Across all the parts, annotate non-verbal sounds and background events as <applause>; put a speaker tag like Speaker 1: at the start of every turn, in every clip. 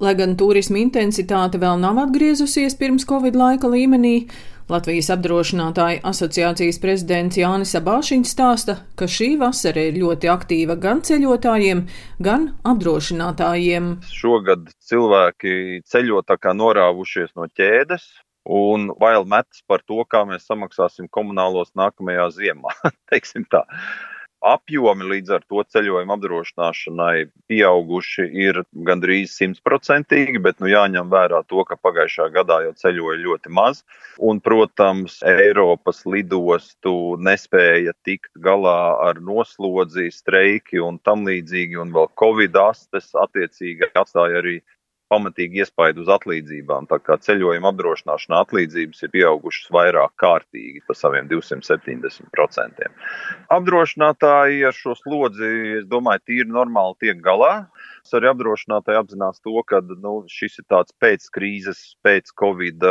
Speaker 1: Lai gan turisma intensitāte vēl nav atgriezusies pirms Covid laika līmenī, Latvijas apdrošinātāju asociācijas prezidents Jānis Abāšiņš stāsta, ka šī vasara ir ļoti aktīva gan ceļotājiem, gan apdrošinātājiem.
Speaker 2: Šogad cilvēki ceļo tā kā norāvušies no ķēdes, un vēl metas par to, kā mēs samaksāsim komunālos nākamajā ziemā. <laughs> Teiksim tā apjomi līdz ar to ceļojuma apdrošināšanai pieauguši ir gandrīz simtprocentīgi, bet nu jāņem vērā to, ka pagājušā gadā jau ceļoja ļoti maz. Un, protams, Eiropas lidostu nespēja tikt galā ar noslodzi, streiki un tam līdzīgi, un vēl Covid astes attiecīgi atstāja arī pamatīgi iespaidu uz atlīdzībām. Tā kā ceļojuma apdrošināšanā atlīdzības ir pieaugušas vairāk kārtīgi pa saviem 270%. Apdrošinātāji ar šo slodzi, es domāju, tīri normāli tiek galā. Es arī apdrošinātāji apzinās to, ka nu, šis ir tāds pēc krīzes, pēc Covid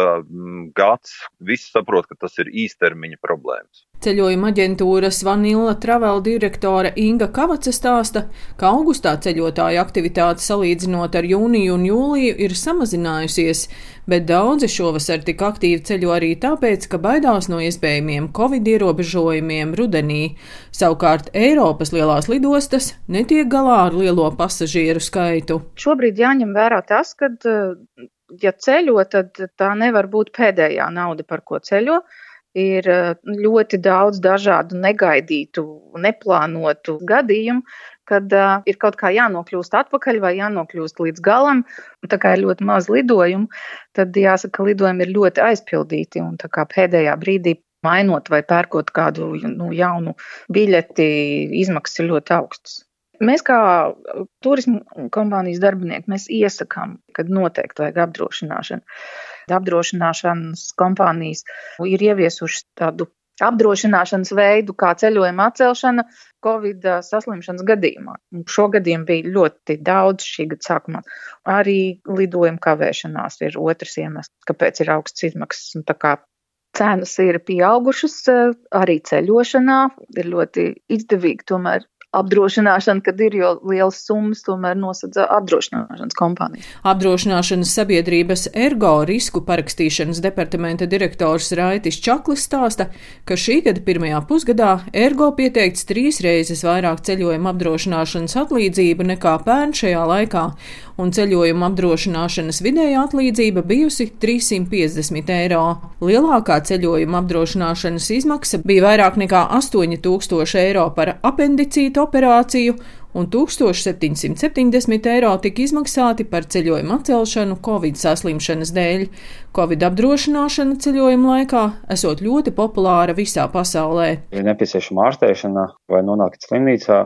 Speaker 2: gads. Visi saprot, ka tas ir īstermiņa problēmas.
Speaker 1: Ceļojuma aģentūras Vanilla Travel direktore Inga Kavaca stāsta, ka augustā ceļotāju aktivitāte salīdzinot ar jūniju un jūliju ir samazinājusies, bet daudzi šovasar tik aktīvi ceļo arī tāpēc, ka baidās no iespējamiem covid ierobežojumiem rudenī. Savukārt Eiropas lielās lidostas netiek galā ar lielo pasažieru skaitu.
Speaker 3: Šobrīd jāņem vērā tas, ka, ja ceļo, tad tā nevar būt pēdējā nauda, par ko ceļo ir ļoti daudz dažādu negaidītu, neplānotu gadījumu, kad uh, ir kaut kā jānokļūst atpakaļ vai jānokļūst līdz galam. Tā kā ir ļoti maz lidojumu, tad jāsaka, ka lidojumi ir ļoti aizpildīti un pēdējā brīdī mainot vai pērkot kādu nu, jaunu biļeti, izmaksas ir ļoti augstas. Mēs kā turismu kompānijas darbinieki, mēs iesakām, kad noteikti vajag apdrošināšanu apdrošināšanas kompānijas ir ieviesušas tādu apdrošināšanas veidu, kā ceļojuma atcelšana Covid saslimšanas gadījumā. Šo gadījumu bija ļoti daudz šī gada sākumā. Arī lidojuma kavēšanās ir otrs iemesls, kāpēc ir augsts izmaksas. Cenas ir pieaugušas arī ceļošanā, ir ļoti izdevīgi tomēr apdrošināšana, kad ir jau lielas summas, tomēr nosedz apdrošināšanas kompānijas.
Speaker 1: Apdrošināšanas sabiedrības ergo risku parakstīšanas departamenta direktors Raitis Čaklis stāsta, ka šī gada pirmajā pusgadā ergo pieteikts trīs reizes vairāk ceļojuma apdrošināšanas atlīdzību nekā pērn šajā laikā, un ceļojuma apdrošināšanas vidēja atlīdzība bijusi 350 eiro. Lielākā ceļojuma apdrošināšanas izmaksa bija vairāk nekā 8000 eiro par apendicītu operāciju, un 1770 eiro tika izmaksāti par ceļojuma atcelšanu Covid saslimšanas dēļ. Covid apdrošināšana ceļojuma laikā esot ļoti populāra visā pasaulē.
Speaker 4: Ir nepieciešama ārstēšana vai nonākt slimnīcā,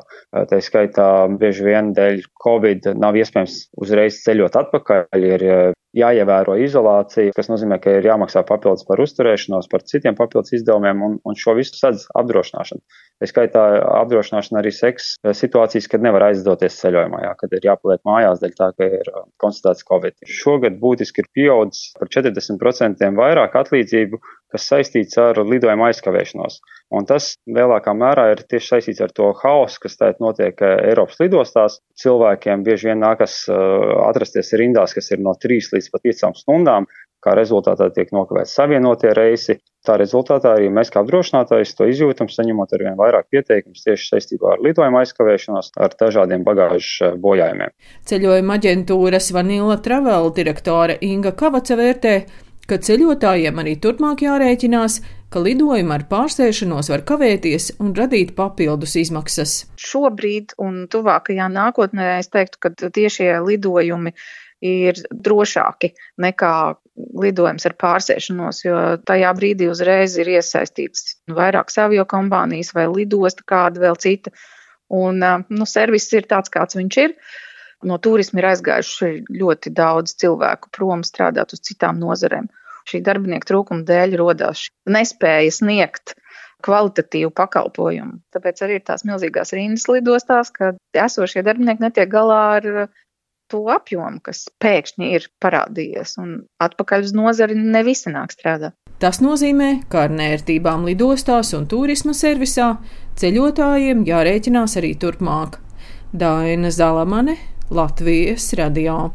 Speaker 4: tā skaitā bieži vien dēļ Covid nav iespējams uzreiz ceļot atpakaļ, ir jāievēro izolācija, kas nozīmē, ka ir jāmaksā papildus par uzturēšanos, par citiem papildus izdevumiem, un, un šo visu sadz apdrošināšana. Tā skaitā apdrošināšana arī seks situācijas, kad nevar aizdoties ceļojumā, jā, kad ir jāpaliek mājās dēļ tā, ka ir konstatēts Covid. Šogad būtiski ir pieaudzis par 40% vairāk atlīdzību, kas saistīts ar lidojuma aizkavēšanos. Un tas lielākā mērā ir tieši saistīts ar to haosu, kas tagad notiek Eiropas lidostās. Cilvēkiem bieži vien nākas atrasties rindās, kas ir no 3 līdz pat 5 stundām, kā rezultātā tiek nokavēti savienotie reisi. Tā rezultātā arī mēs kā apdrošinātājs to izjūtam, saņemot ar vien vairāk pieteikumus tieši saistībā ar lidojuma aizkavēšanos, ar dažādiem bagāžu bojājumiem.
Speaker 1: Ceļojuma aģentūras Vanilla Travel direktore Inga Kavaca vērtē, ka ceļotājiem arī turpmāk jārēķinās, ka lidojumi ar pārsēšanos var kavēties un radīt papildus izmaksas.
Speaker 3: Šobrīd un tuvākajā nākotnē es teiktu, ka tiešie lidojumi ir drošāki nekā lidojums ar pārsēšanos, jo tajā brīdī uzreiz ir iesaistīts vairākas avio kompānijas vai lidosta kāda vēl cita. Un, nu, servis ir tāds, kāds viņš ir. No turisma ir aizgājuši ļoti daudz cilvēku prom strādāt uz citām nozarēm. Šī darbinieku trūkuma dēļ rodās nespēja sniegt kvalitatīvu pakalpojumu. Tāpēc arī ir tās milzīgās rindas lidostās, ka esošie darbinieki netiek galā ar to apjomu, kas pēkšņi ir parādījies, un atpakaļ uz nozari ne visi nāk strādāt.
Speaker 1: Tas nozīmē, ka ar nērtībām lidostās un turisma servisā ceļotājiem jārēķinās arī turpmāk. Daina Zalamane, Latvijas radio.